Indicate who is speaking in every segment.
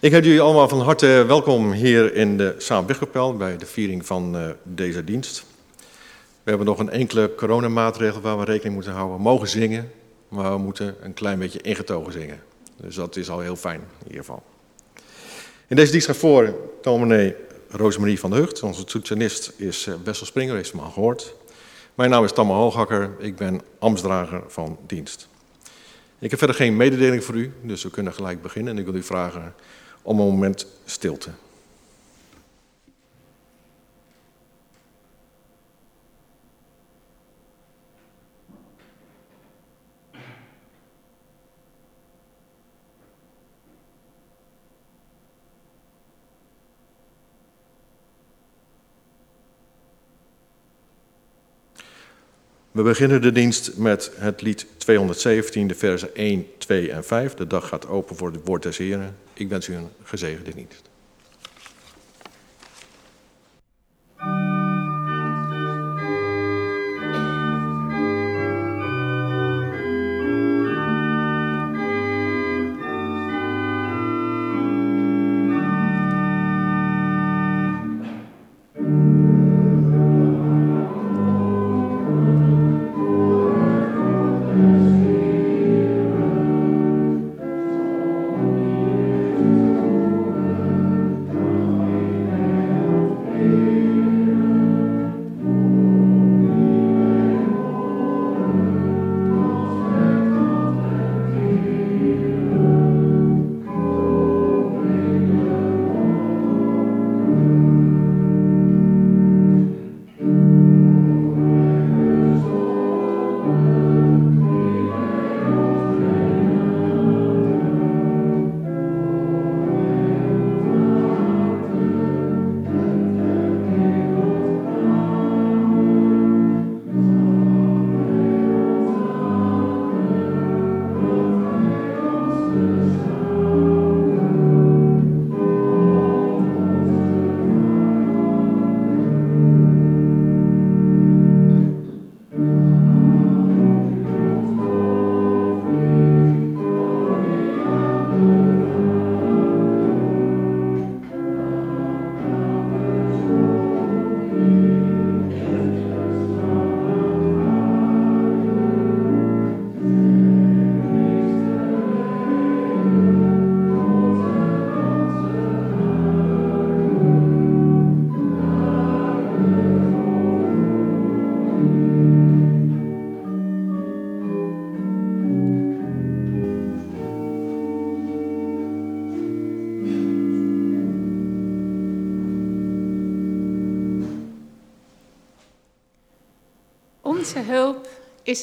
Speaker 1: Ik heet jullie allemaal van harte welkom hier in de Saamwegkapel bij de viering van uh, deze dienst. We hebben nog een enkele coronamaatregel waar we rekening moeten houden. We mogen zingen, maar we moeten een klein beetje ingetogen zingen. Dus dat is al heel fijn in ieder geval. In deze dienst gaat voor dominee Rosemarie van de Hucht. Onze toetsenist is Wessel eh, Springer, heeft hem al gehoord. Mijn naam is Tamme Hooghakker, ik ben ambtsdrager van dienst. Ik heb verder geen mededeling voor u, dus we kunnen gelijk beginnen. En ik wil u vragen om een moment stilte. We beginnen de dienst met het lied 217, de versen 1, 2 en 5. De dag gaat open voor het woord des Heren. Ik wens u een gezegende dienst.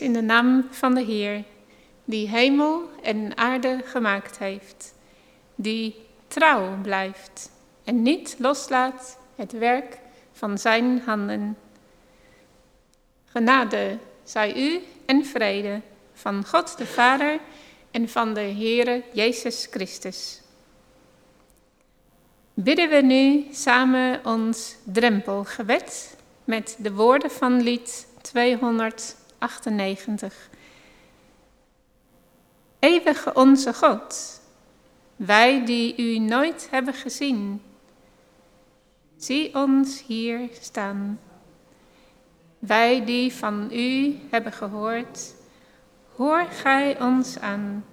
Speaker 2: In de naam van de Heer, die hemel en aarde gemaakt heeft, die trouw blijft en niet loslaat het werk van zijn handen. Genade zij u en vrede van God de Vader en van de Heere Jezus Christus. Bidden we nu samen ons drempelgebed met de woorden van lied 200. 98. Eeuwige onze God, wij die u nooit hebben gezien, zie ons hier staan. Wij die van u hebben gehoord, hoor gij ons aan.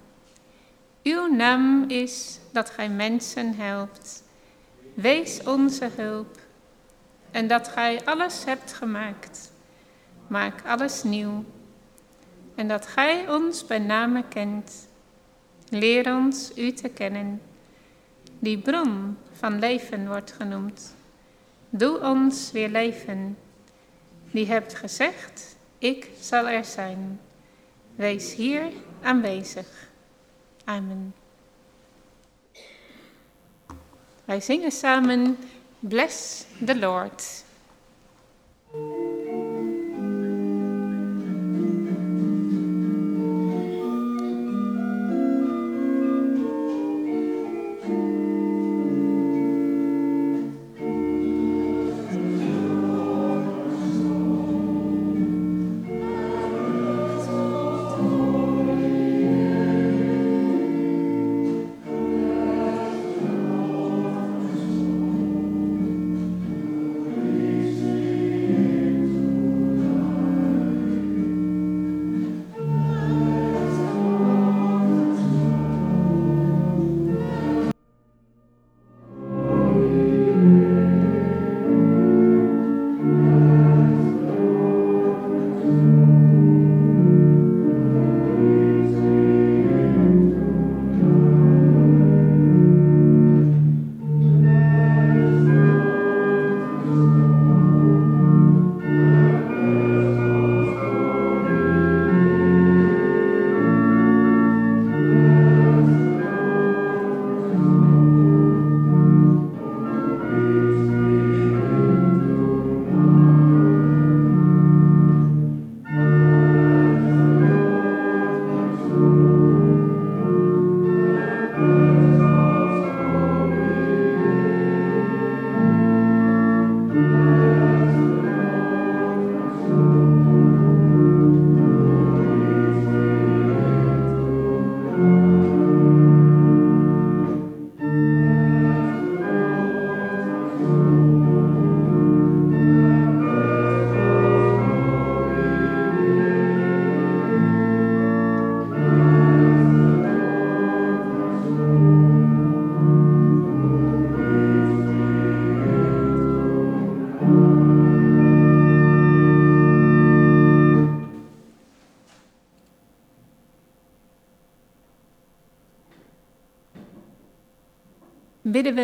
Speaker 2: Uw naam is dat gij mensen helpt. Wees onze hulp en dat gij alles hebt gemaakt maak alles nieuw. En dat Gij ons bij name kent. Leer ons U te kennen, die bron van leven wordt genoemd. Doe ons weer leven, die hebt gezegd, ik zal er zijn. Wees hier aanwezig. Amen. Wij zingen samen Bless the Lord.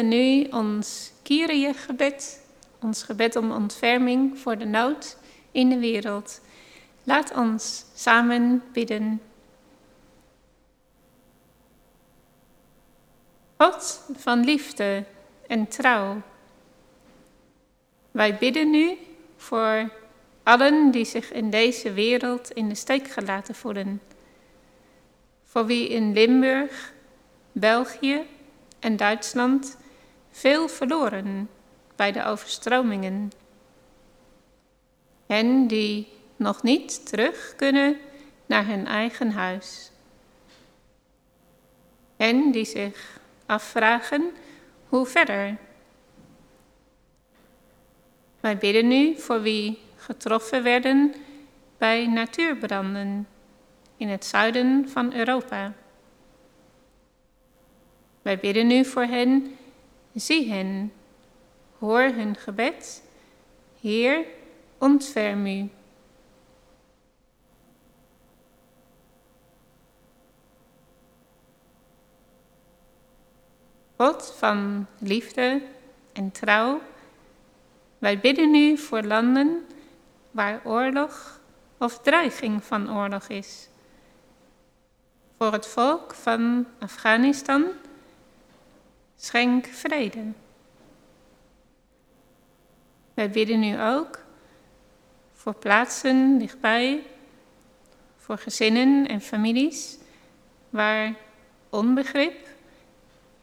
Speaker 2: Nu ons Kyrie-gebed, ons gebed om ontferming voor de nood in de wereld. Laat ons samen bidden. God van liefde en trouw. Wij bidden nu voor allen die zich in deze wereld in de steek gelaten voelen. Voor wie in Limburg, België en Duitsland veel verloren bij de overstromingen. En die nog niet terug kunnen naar hun eigen huis. En die zich afvragen hoe verder. Wij bidden nu voor wie getroffen werden bij natuurbranden in het zuiden van Europa. Wij bidden nu voor hen, zie hen, hoor hun gebed. Heer, ontferm u. God van liefde en trouw, wij bidden u voor landen waar oorlog of dreiging van oorlog is. Voor het volk van Afghanistan, schenk vrede. Wij bidden u ook voor plaatsen dichtbij, voor gezinnen en families waar onbegrip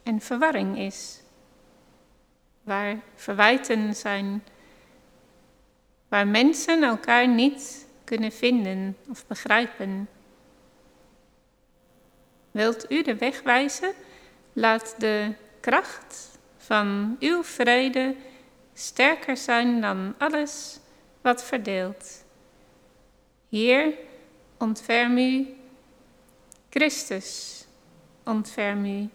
Speaker 2: en verwarring is, waar verwijten zijn, waar mensen elkaar niet kunnen vinden of begrijpen. Wilt u de weg wijzen? Laat de kracht van uw vrede sterker zijn dan alles wat verdeelt. Heer, ontferm u. Christus, ontferm u.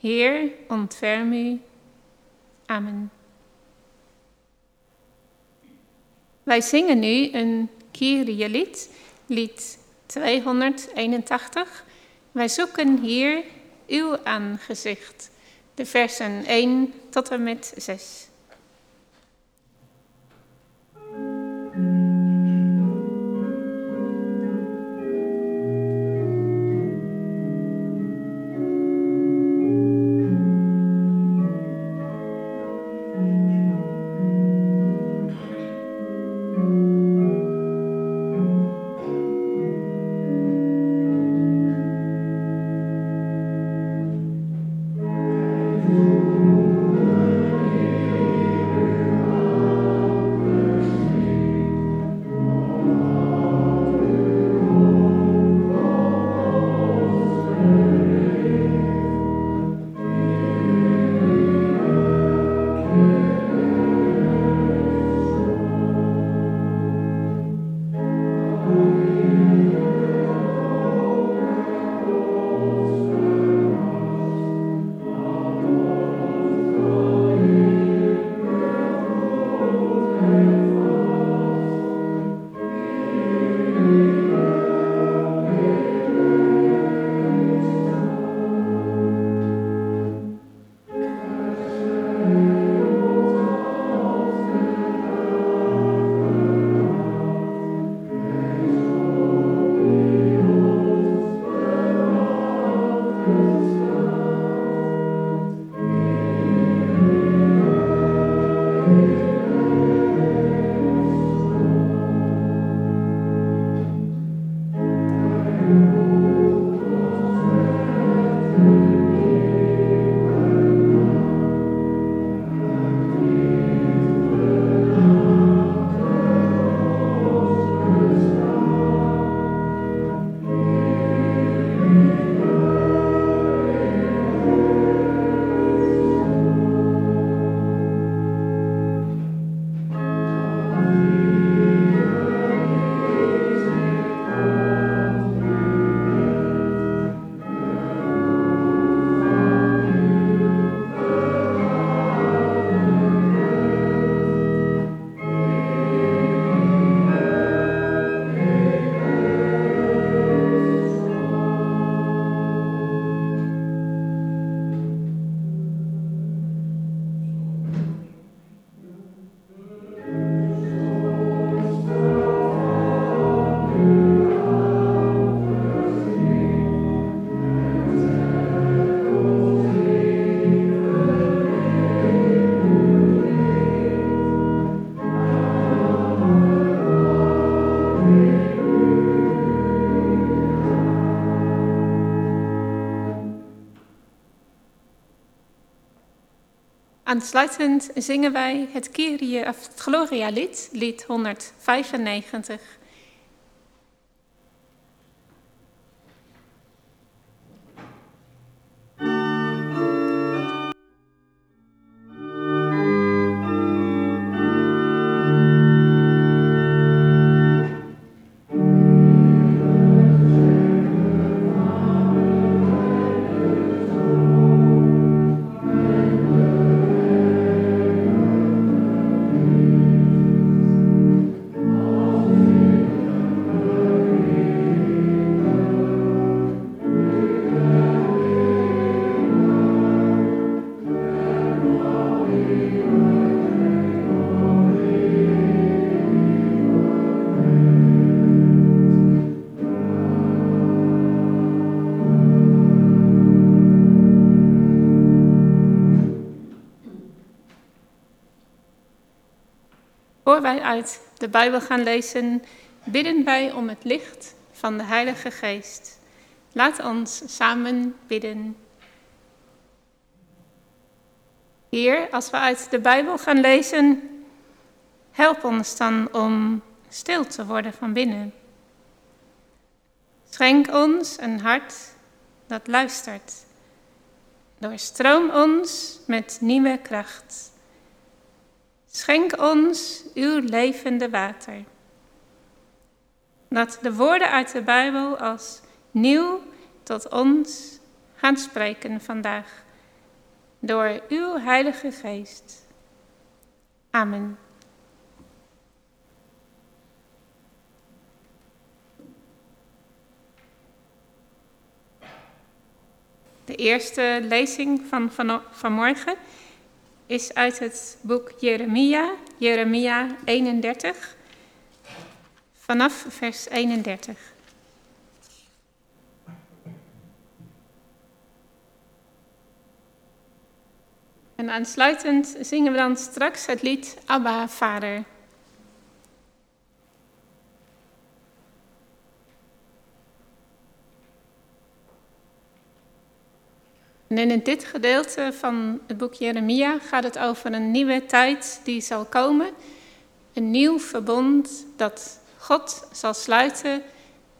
Speaker 2: Heer, ontferm u. Amen. Wij zingen nu een Kyrie-lied, lied 281. Wij zoeken hier uw aangezicht. De versen 1 tot en met 6. Aansluitend zingen wij het, Kyrie, of het Gloria-lied, lied 195. Wij uit de Bijbel gaan lezen, bidden wij om het licht van de Heilige Geest. Laat ons samen bidden. Heer, als we uit de Bijbel gaan lezen, help ons dan om stil te worden van binnen. Schenk ons een hart dat luistert. Doorstroom ons met nieuwe kracht. Schenk ons uw levende water. Laat de woorden uit de Bijbel als nieuw tot ons gaan spreken vandaag. Door uw Heilige Geest. Amen. De eerste lezing van, van vanmorgen is uit het boek Jeremia, Jeremia 31, vanaf vers 31. En aansluitend zingen we dan straks het lied Abba, Vader. En in dit gedeelte van het boek Jeremia gaat het over een nieuwe tijd die zal komen. Een nieuw verbond dat God zal sluiten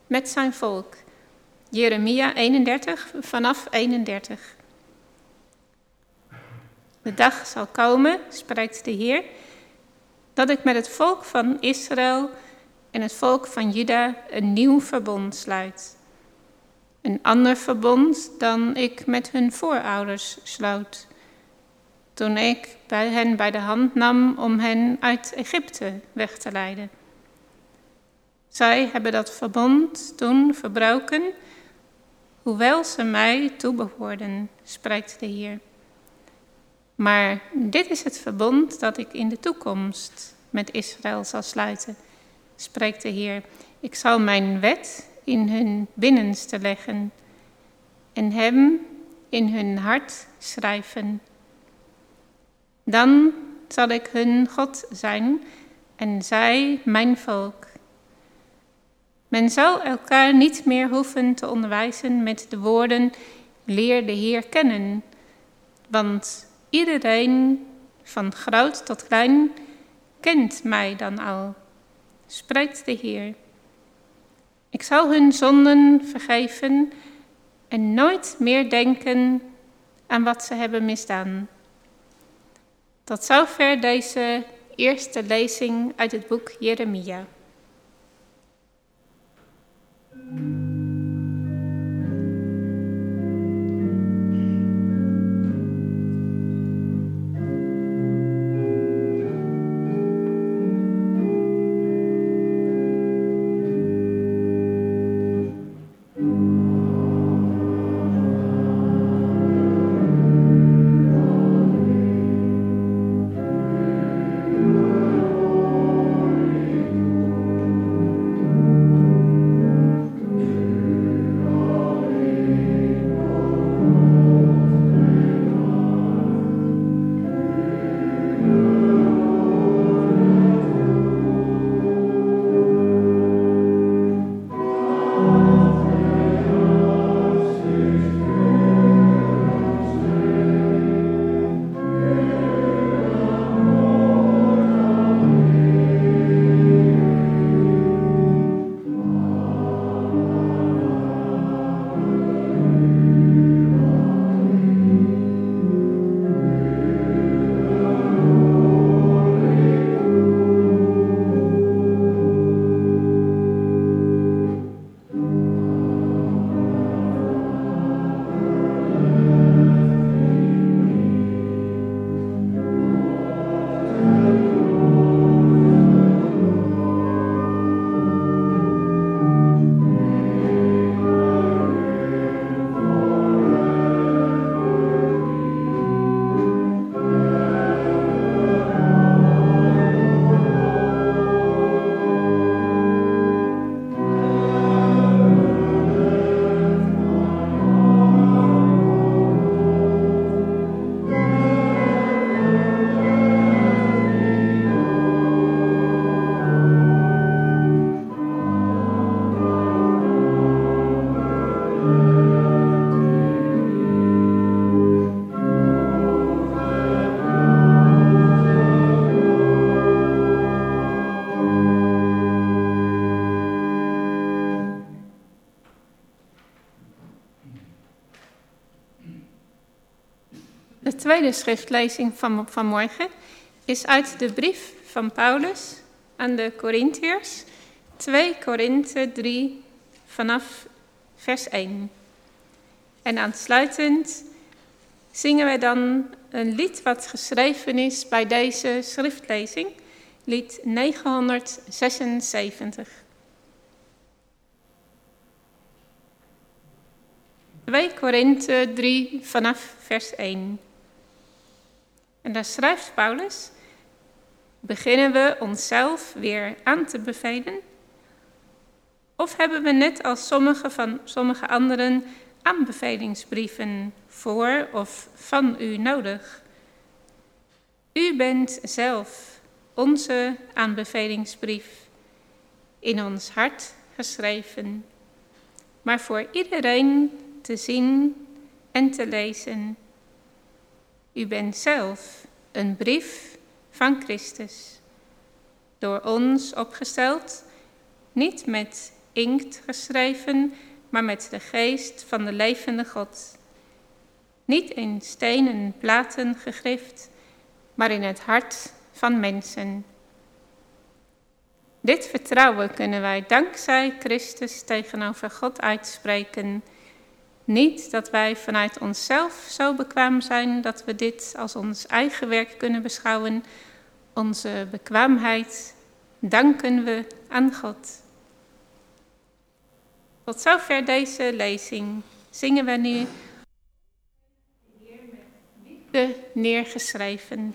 Speaker 2: met zijn volk. Jeremia 31, vanaf 31. De dag zal komen, spreekt de Heer, dat ik met het volk van Israël en het volk van Juda een nieuw verbond sluit een ander verbond dan ik met hun voorouders sloot. Toen ik bij hen bij de hand nam om hen uit Egypte weg te leiden. Zij hebben dat verbond toen verbroken, hoewel ze mij toebehoorden, spreekt de Heer. Maar dit is het verbond dat ik in de toekomst met Israël zal sluiten, spreekt de Heer. Ik zal mijn wet in hun binnenste leggen en hem in hun hart schrijven. Dan zal ik hun God zijn en zij mijn volk. Men zal elkaar niet meer hoeven te onderwijzen met de woorden leer de Heer kennen, want iedereen van groot tot klein kent mij dan al, spreekt de Heer. Ik zal hun zonden vergeven en nooit meer denken aan wat ze hebben misdaan. Tot zover deze eerste lezing uit het boek Jeremia. De tweede schriftlezing van vanmorgen is uit de brief van Paulus aan de Corinthiërs, 2 Korinthe 3 vanaf vers 1. En aansluitend zingen wij dan een lied wat geschreven is bij deze schriftlezing, lied 976. 2 Korinthe 3 vanaf vers 1. En daar schrijft Paulus, beginnen we onszelf weer aan te bevelen? Of hebben we net als sommige van sommige anderen aanbevelingsbrieven voor of van u nodig? U bent zelf onze aanbevelingsbrief in ons hart geschreven, maar voor iedereen te zien en te lezen. U bent zelf een brief van Christus, door ons opgesteld, niet met inkt geschreven, maar met de geest van de levende God. Niet in stenen platen gegrift, maar in het hart van mensen. Dit vertrouwen kunnen wij dankzij Christus tegenover God uitspreken niet dat wij vanuit onszelf zo bekwaam zijn dat we dit als ons eigen werk kunnen beschouwen. Onze bekwaamheid danken we aan God. Tot zover deze lezing zingen we nu de neergeschreven.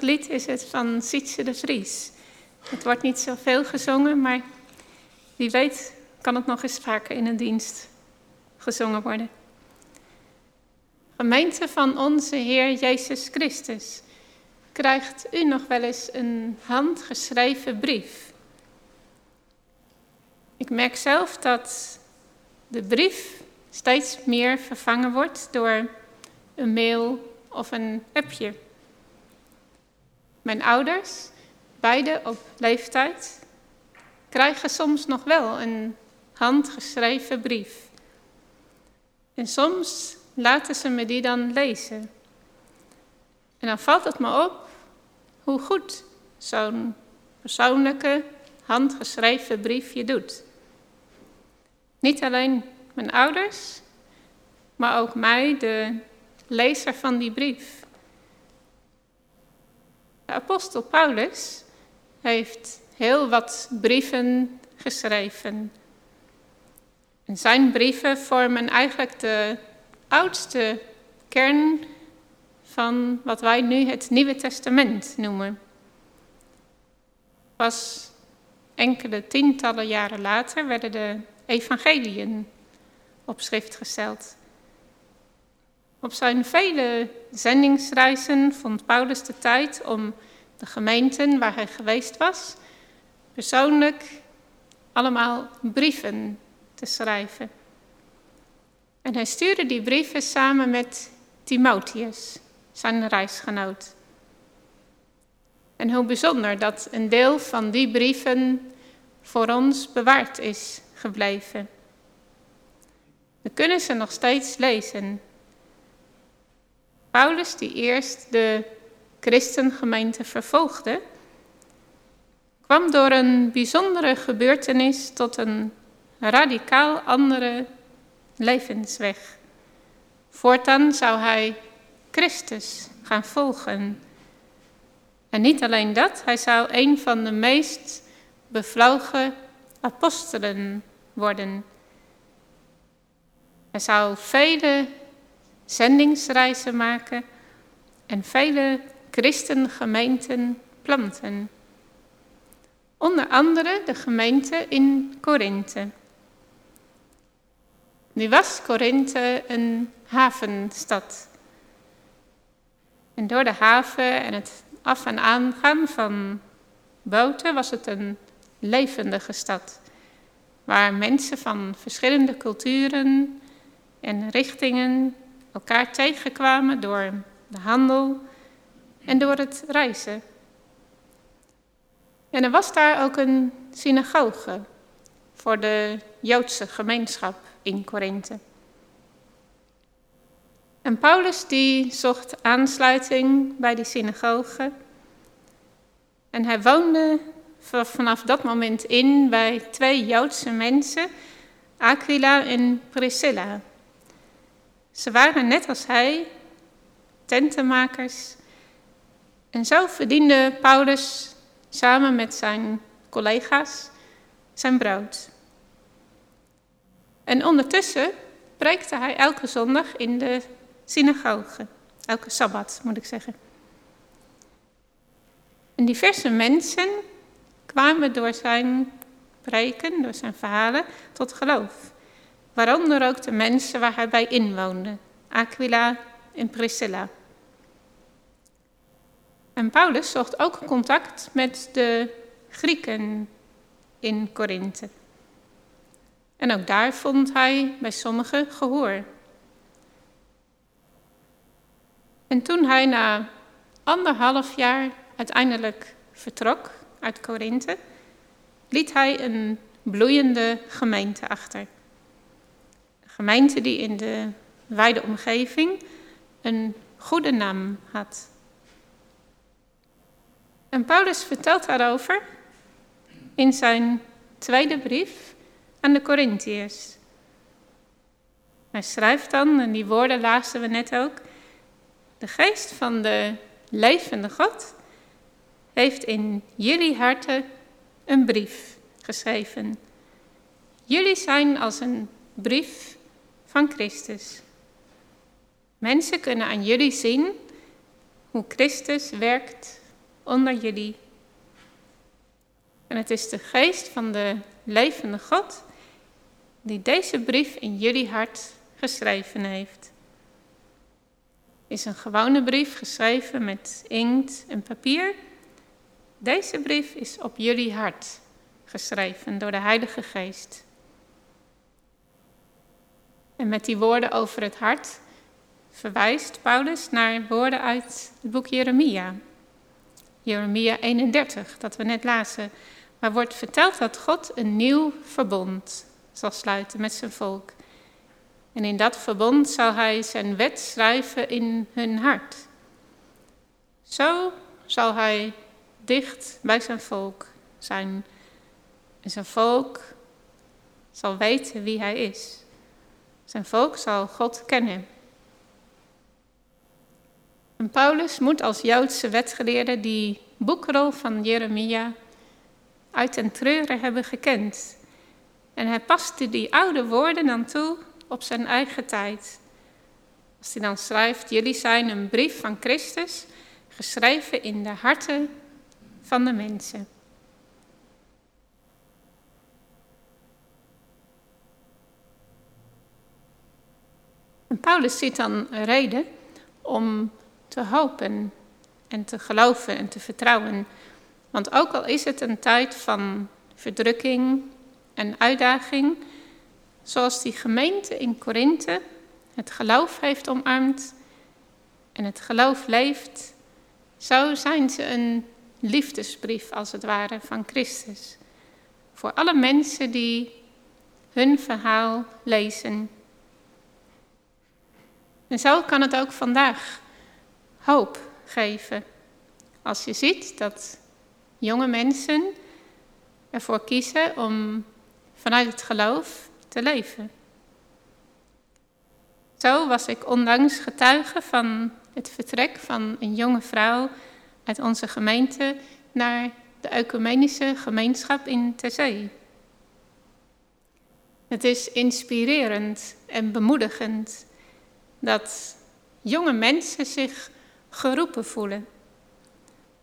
Speaker 2: Lied is het van Sietse de Vries. Het wordt niet zoveel gezongen, maar wie weet kan het nog eens vaker in een dienst gezongen worden. Gemeente van onze Heer Jezus Christus, krijgt u nog wel eens een handgeschreven brief? Ik merk zelf dat de brief steeds meer vervangen wordt door een mail of een appje. Mijn ouders, beide op leeftijd, krijgen soms nog wel een handgeschreven brief. En soms laten ze me die dan lezen. En dan valt het me op hoe goed zo'n persoonlijke, handgeschreven briefje doet. Niet alleen mijn ouders, maar ook mij, de lezer van die brief. Apostel Paulus heeft heel wat brieven geschreven. En zijn brieven vormen eigenlijk de oudste kern van wat wij nu het Nieuwe Testament noemen. Pas enkele tientallen jaren later werden de evangeliën op schrift gesteld. Op zijn vele zendingsreizen vond Paulus de tijd om de gemeenten waar hij geweest was, persoonlijk allemaal brieven te schrijven. En hij stuurde die brieven samen met Timotheus, zijn reisgenoot. En hoe bijzonder dat een deel van die brieven voor ons bewaard is gebleven. We kunnen ze nog steeds lezen. Paulus, die eerst de christengemeente vervolgde, kwam door een bijzondere gebeurtenis tot een radicaal andere levensweg. Voortaan zou hij Christus gaan volgen. En niet alleen dat, hij zou een van de meest bevlogen apostelen worden. Hij zou vele zendingsreizen maken en vele christengemeenten planten. Onder andere de gemeente in Korinthe. Nu was Korinthe een havenstad. En door de haven en het af- en aangaan van boten was het een levendige stad. Waar mensen van verschillende culturen en richtingen elkaar tegenkwamen door de handel en door het reizen. En er was daar ook een synagoge voor de Joodse gemeenschap in Korinthe. En Paulus die zocht aansluiting bij die synagoge. En hij woonde vanaf dat moment in bij twee Joodse mensen, Aquila en Priscilla. Ze waren net als hij tentenmakers. En zo verdiende Paulus samen met zijn collega's zijn brood. En ondertussen preekte hij elke zondag in de synagoge. Elke sabbat, moet ik zeggen. En diverse mensen kwamen door zijn preken, door zijn verhalen, tot geloof. Waaronder ook de mensen waar hij bij inwoonde, Aquila en Priscilla. En Paulus zocht ook contact met de Grieken in Korinthe. En ook daar vond hij bij sommigen gehoor. En toen hij na anderhalf jaar uiteindelijk vertrok uit Korinthe, liet hij een bloeiende gemeente achter. Een gemeente die in de wijde omgeving een goede naam had. En Paulus vertelt daarover in zijn tweede brief aan de Corinthiërs. Hij schrijft dan, en die woorden lazen we net ook, de geest van de levende God heeft in jullie harten een brief geschreven. Jullie zijn als een brief van Christus. Mensen kunnen aan jullie zien hoe Christus werkt onder jullie. En het is de geest van de levende God die deze brief in jullie hart geschreven heeft. Is een gewone brief geschreven met inkt en papier. Deze brief is op jullie hart geschreven door de Heilige Geest. En met die woorden over het hart verwijst Paulus naar woorden uit het boek Jeremia. Jeremia 31, dat we net lazen, waar wordt verteld dat God een nieuw verbond zal sluiten met zijn volk. En in dat verbond zal hij zijn wet schrijven in hun hart. Zo zal hij dicht bij zijn volk zijn. En zijn volk zal weten wie hij is. Zijn volk zal God kennen. En Paulus moet als Joodse wetgeleerde die boekrol van Jeremia uit den treuren hebben gekend. En hij paste die oude woorden dan toe op zijn eigen tijd. Als hij dan schrijft, jullie zijn een brief van Christus, geschreven in de harten van de mensen. Paulus ziet dan een reden om te hopen en te geloven en te vertrouwen. Want ook al is het een tijd van verdrukking en uitdaging, zoals die gemeente in Korinthe het geloof heeft omarmd en het geloof leeft, zo zijn ze een liefdesbrief als het ware van Christus. Voor alle mensen die hun verhaal lezen. En zo kan het ook vandaag hoop geven. Als je ziet dat jonge mensen ervoor kiezen om vanuit het geloof te leven. Zo was ik onlangs getuige van het vertrek van een jonge vrouw uit onze gemeente naar de ecumenische gemeenschap in Terzee. Het is inspirerend en bemoedigend dat jonge mensen zich geroepen voelen.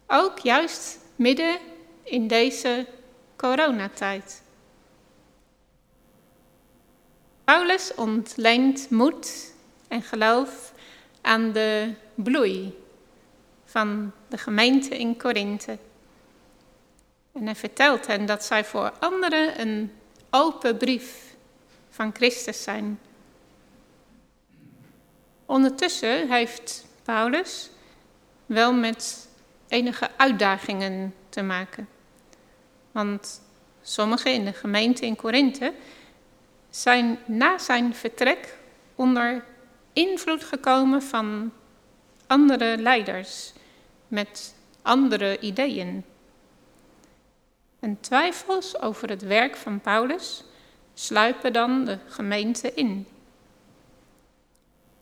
Speaker 2: Ook juist midden in deze coronatijd. Paulus ontleent moed en geloof aan de bloei van de gemeente in Korinthe. En hij vertelt hen dat zij voor anderen een open brief van Christus zijn. Ondertussen heeft Paulus wel met enige uitdagingen te maken. Want sommigen in de gemeente in Korinthe zijn na zijn vertrek onder invloed gekomen van andere leiders met andere ideeën. En twijfels over het werk van Paulus sluipen dan de gemeente in.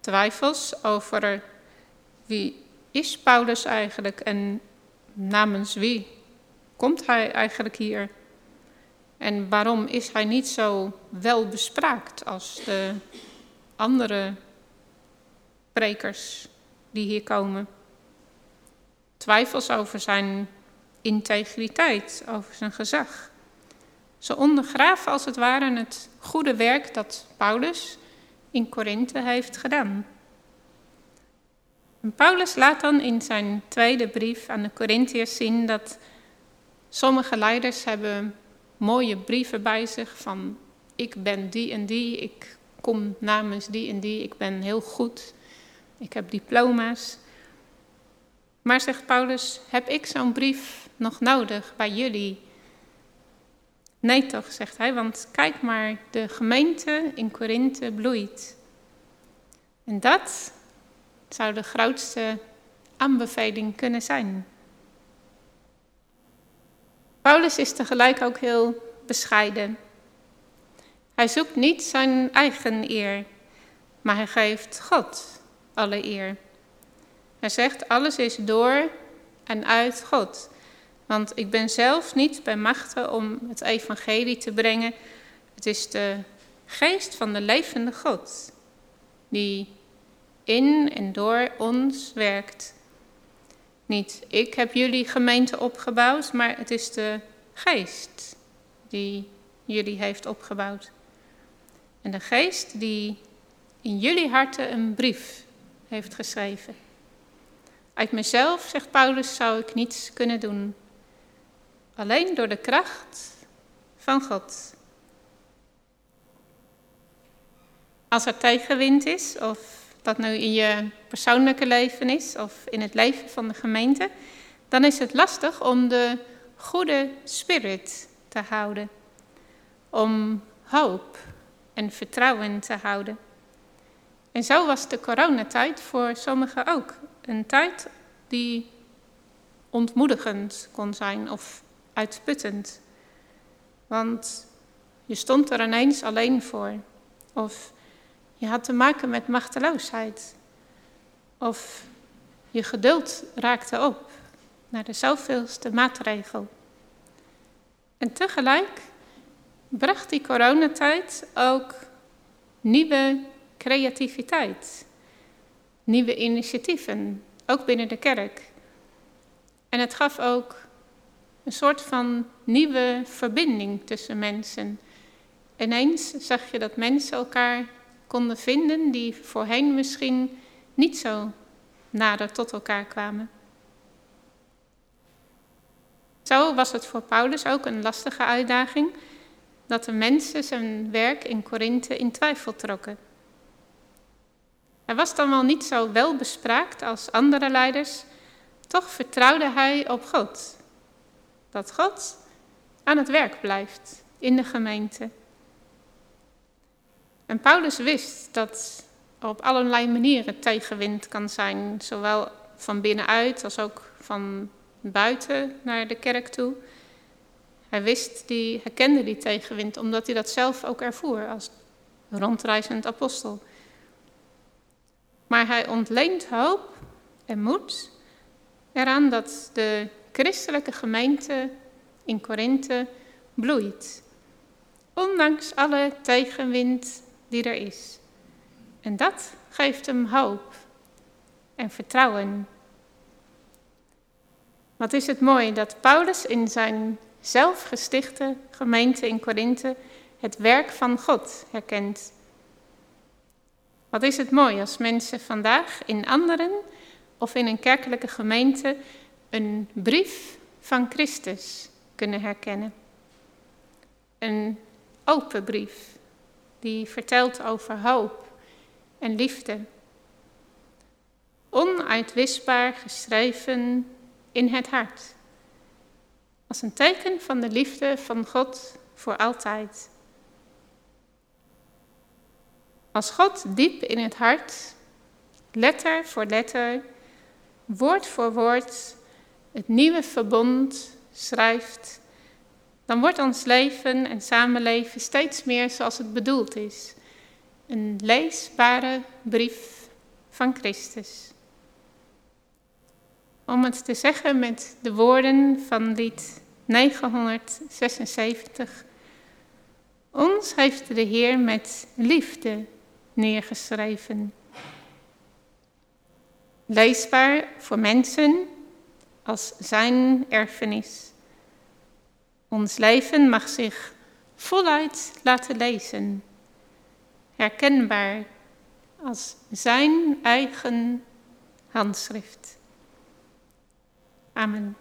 Speaker 2: Twijfels over wie is Paulus eigenlijk en namens wie komt hij eigenlijk hier? En waarom is hij niet zo wel bespraakt als de andere prekers die hier komen? Twijfels over zijn integriteit, over zijn gezag. Ze ondergraven als het ware het goede werk dat Paulus in Korinthe heeft gedaan. En Paulus laat dan in zijn tweede brief aan de Corinthiërs zien dat sommige leiders hebben mooie brieven bij zich van ik ben die en die, ik kom namens die en die, ik ben heel goed, ik heb diploma's. Maar zegt Paulus, heb ik zo'n brief nog nodig bij jullie? Nee toch, zegt hij, want kijk maar, de gemeente in Korinthe bloeit. En dat zou de grootste aanbeveling kunnen zijn. Paulus is tegelijk ook heel bescheiden. Hij zoekt niet zijn eigen eer, maar hij geeft God alle eer. Hij zegt, alles is door en uit God. Want ik ben zelf niet bij machten om het evangelie te brengen. Het is de geest van de levende God die in en door ons werkt. Niet ik heb jullie gemeente opgebouwd, maar het is de geest die jullie heeft opgebouwd. En de geest die in jullie harten een brief heeft geschreven. Uit mezelf, zegt Paulus, zou ik niets kunnen doen. Alleen door de kracht van God. Als er tegenwind is, of dat nu in je persoonlijke leven is of in het leven van de gemeente, dan is het lastig om de goede spirit te houden. Om hoop en vertrouwen te houden. En zo was de coronatijd voor sommigen ook een tijd die ontmoedigend kon zijn of uitputtend. Want je stond er ineens alleen voor. Of je had te maken met machteloosheid. Of je geduld raakte op naar de zoveelste maatregel. En tegelijk bracht die coronatijd ook nieuwe creativiteit, nieuwe initiatieven, ook binnen de kerk. En het gaf ook een soort van nieuwe verbinding tussen mensen. Ineens zag je dat mensen elkaar konden vinden die voorheen misschien niet zo nader tot elkaar kwamen. Zo was het voor Paulus ook een lastige uitdaging dat de mensen zijn werk in Korinthe in twijfel trokken. Hij was dan wel niet zo welbespraakt als andere leiders, toch vertrouwde hij op God. Dat God aan het werk blijft in de gemeente. En Paulus wist dat er op allerlei manieren tegenwind kan zijn, zowel van binnenuit als ook van buiten naar de kerk toe. Hij wist die, hij kende die tegenwind omdat hij dat zelf ook ervoer als rondreizend apostel. Maar hij ontleent hoop en moed eraan dat de christelijke gemeente in Korinthe bloeit. Ondanks alle tegenwind die er is. En dat geeft hem hoop en vertrouwen. Wat is het mooi dat Paulus in zijn zelfgestichte gemeente in Korinthe het werk van God herkent. Wat is het mooi als mensen vandaag in anderen of in een kerkelijke gemeente een brief van Christus kunnen herkennen. Een open brief die vertelt over hoop en liefde. Onuitwisbaar geschreven in het hart. Als een teken van de liefde van God voor altijd. Als God diep in het hart, letter voor letter, woord voor woord, het nieuwe verbond schrijft, dan wordt ons leven en samenleven steeds meer zoals het bedoeld is. Een leesbare brief van Christus. Om het te zeggen met de woorden van lied 976. Ons heeft de Heer met liefde neergeschreven. Leesbaar voor mensen als zijn erfenis. Ons leven mag zich voluit laten lezen, herkenbaar als zijn eigen handschrift. Amen.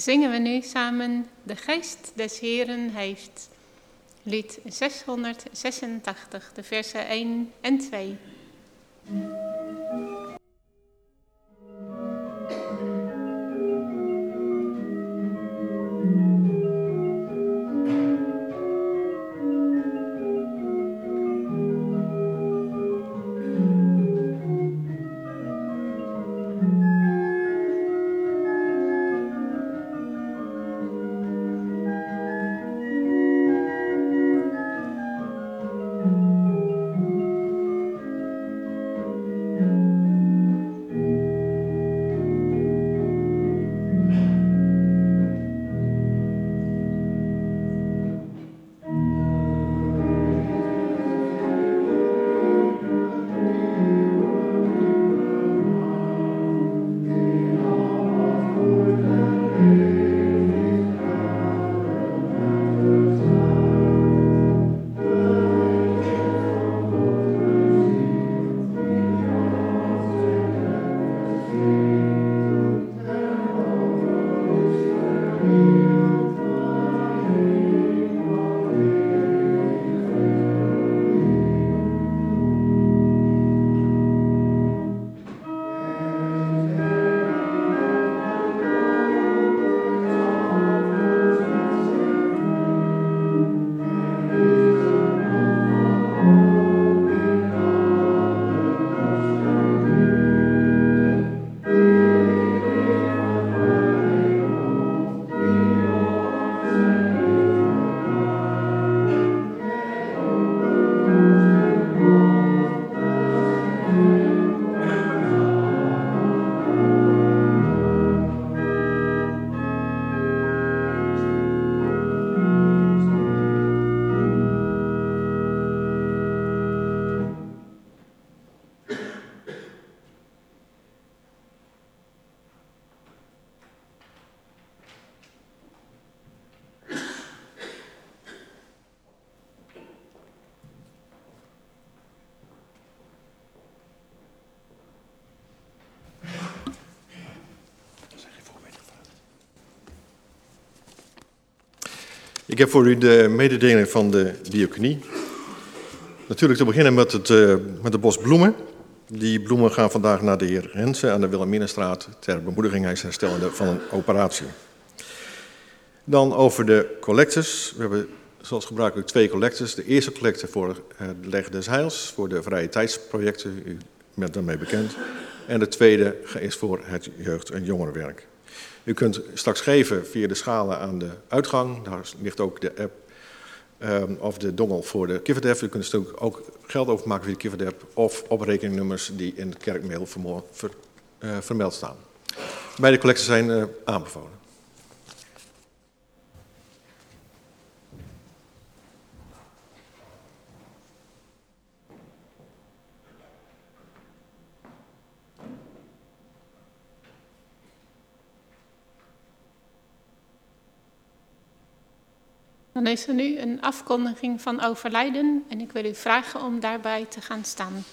Speaker 2: Zingen we nu samen De Geest des Heren heeft. Lied 686, de versen 1 en 2.
Speaker 1: Heb voor u de mededeling van de diaconie. Natuurlijk te beginnen met, het, uh, met de bos bloemen. Die bloemen gaan vandaag naar de heer Rensen aan de Wilhelminastraat ter bemoediging hij herstellende van een operatie. Dan over de collectes. We hebben zoals gebruikelijk twee collectes. De eerste collecte voor het Leg des Heils, voor de vrije tijdsprojecten, u bent daarmee bekend. En de tweede is voor het jeugd- en jongerenwerk. U kunt straks geven via de schalen aan de uitgang. Daar ligt ook de app um, of de dongel voor de Kiverdef. U kunt er ook geld overmaken via de Kiverdef of op rekeningnummers die in het kerkmail uh, vermeld staan. Beide collecties zijn uh, aanbevolen.
Speaker 2: Dan is er nu een afkondiging van overlijden en ik wil u vragen om daarbij te gaan staan.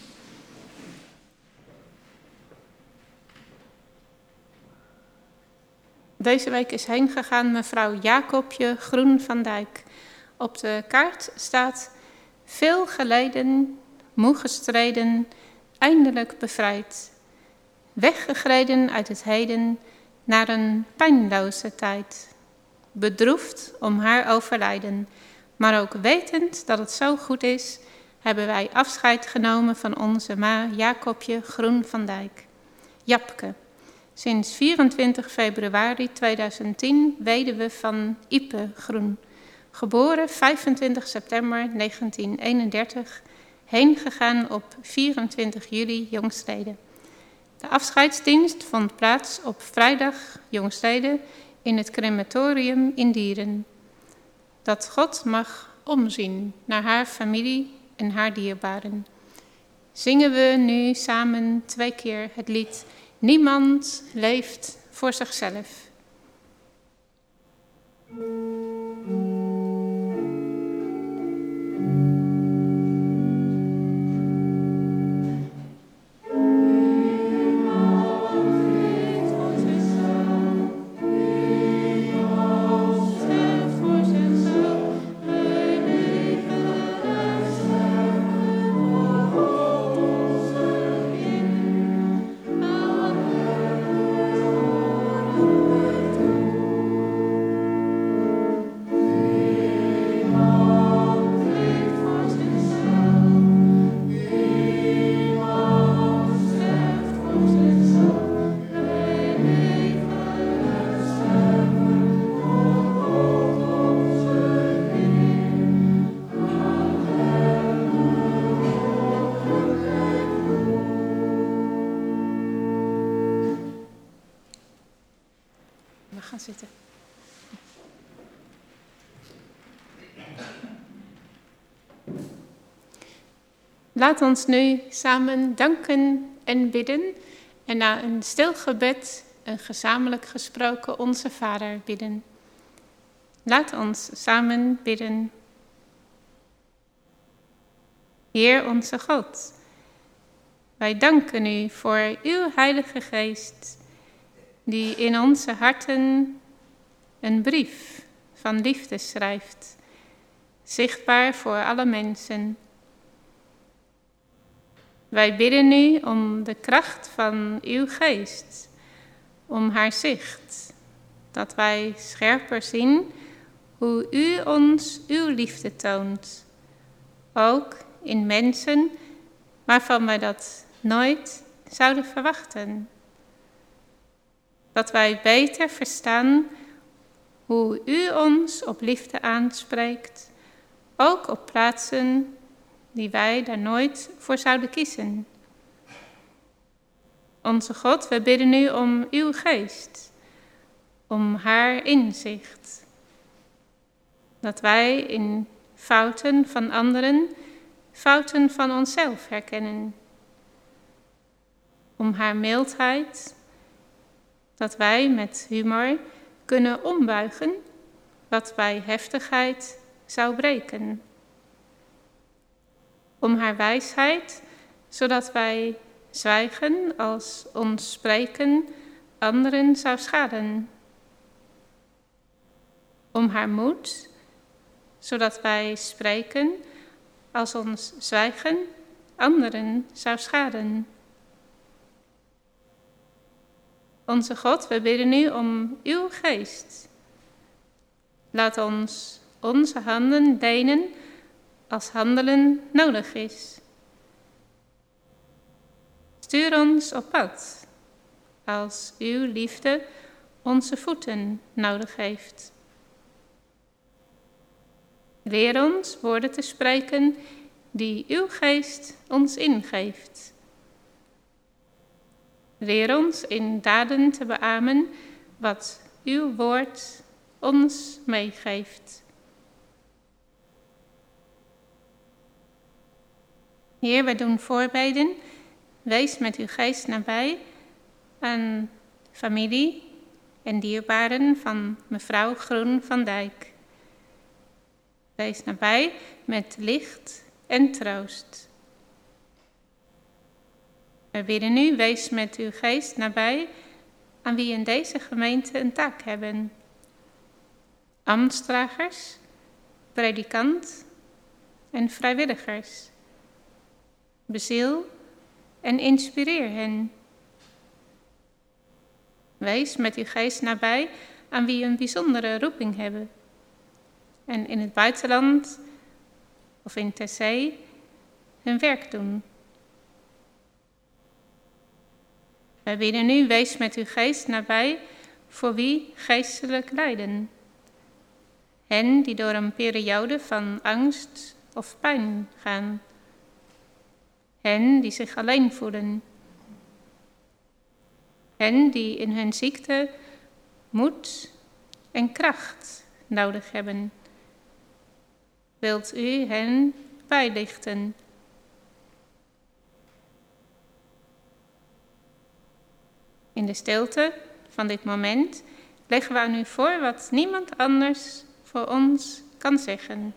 Speaker 2: Deze week is heen gegaan mevrouw Jacobje Groen van Dijk. Op de kaart staat veel geleden, moe gestreden, eindelijk bevrijd. Weggegreden uit het heden naar een pijnloze tijd bedroefd om haar overlijden, maar ook wetend dat het zo goed is, hebben wij afscheid genomen van onze ma Jacobje Groen van Dijk. Japke, sinds 24 februari 2010 weduwe van Ipe Groen, geboren 25 september 1931, heen gegaan op 24 juli jongstleden. De afscheidsdienst vond plaats op vrijdag jongstleden in het crematorium in Dieren. Dat God mag omzien naar haar familie en haar dierbaren. Zingen we nu samen twee keer het lied Niemand leeft voor zichzelf. Laat ons nu samen danken en bidden en na een stil gebed een gezamenlijk gesproken Onze Vader bidden. Laat ons samen bidden. Heer onze God, wij danken u voor uw Heilige Geest, die in onze harten een brief van liefde schrijft, zichtbaar voor alle mensen. Wij bidden u om de kracht van uw geest, om haar zicht, dat wij scherper zien hoe u ons uw liefde toont, ook in mensen waarvan wij dat nooit zouden verwachten. Dat wij beter verstaan hoe u ons op liefde aanspreekt, ook op plaatsen die wij daar nooit voor zouden kiezen. Onze God, we bidden u om uw geest, om haar inzicht. Dat wij in fouten van anderen, fouten van onszelf herkennen. Om haar mildheid, dat wij met humor kunnen ombuigen wat bij heftigheid zou breken. Om haar wijsheid, zodat wij zwijgen als ons spreken anderen zou schaden. Om haar moed, zodat wij spreken als ons zwijgen anderen zou schaden. Onze God, we bidden u om uw geest. Laat ons onze handen denen als handelen nodig is. Stuur ons op pad als uw liefde onze voeten nodig heeft. Leer ons woorden te spreken die uw geest ons ingeeft. Leer ons in daden te beamen wat uw woord ons meegeeft. Heer, wij doen voorbeden. Wees met uw geest nabij aan familie en dierbaren van mevrouw Groen van Dijk. Wees nabij met licht en troost. We bidden u, wees met uw geest nabij aan wie in deze gemeente een taak hebben. Amstdragers, predikant en vrijwilligers. Beziel en inspireer hen. Wees met uw geest nabij aan wie een bijzondere roeping hebben. En in het buitenland of in Terzee hun werk doen. Wij bidden nu, wees met uw geest nabij voor wie geestelijk lijden. Hen die door een periode van angst of pijn gaan. Hen die zich alleen voelen. Hen die in hun ziekte moed en kracht nodig hebben. Wilt u hen bijlichten? In de stilte van dit moment leggen we aan u voor wat niemand anders voor ons kan zeggen.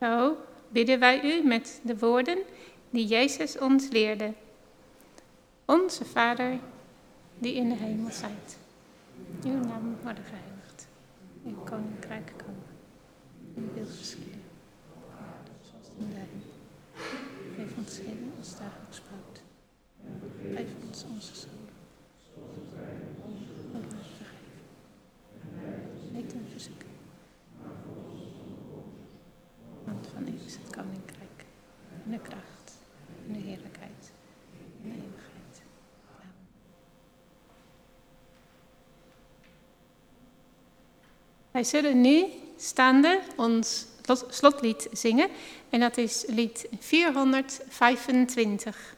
Speaker 2: Zo bidden wij u met de woorden die Jezus ons leerde. Onze Vader, die in de hemel zijt. Uw naam worden geheiligd. Uw koninkrijk komen. Uw wil geschieden. Zoals in de hemel. Geef ons heden ons dagelijks brood. Geef ons onze schuld. En ons vergeven. Niet een verzoeking. En de kracht en de heerlijkheid in de eeuwigheid. Amen. Wij zullen nu staande ons slotlied zingen en dat is lied 425.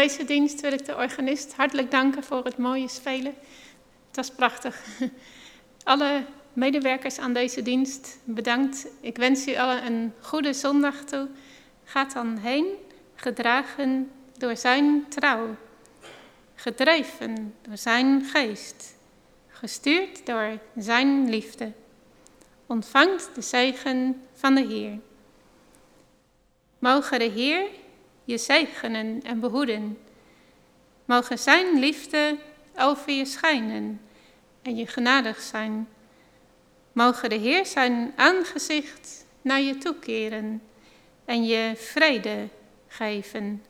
Speaker 2: Deze dienst wil ik de organist hartelijk danken voor het mooie spelen. Het was prachtig. Alle medewerkers aan deze dienst, bedankt. Ik wens u allen een goede zondag toe. Gaat dan heen, gedragen door zijn trouw, gedreven door zijn geest, gestuurd door zijn liefde. Ontvangt de zegen van de Heer. Mogen de Heer je zegenen en behoeden. Mogen zijn liefde over je schijnen en je genadig zijn. Mogen de Heer zijn aangezicht naar je toekeren en je vrede geven.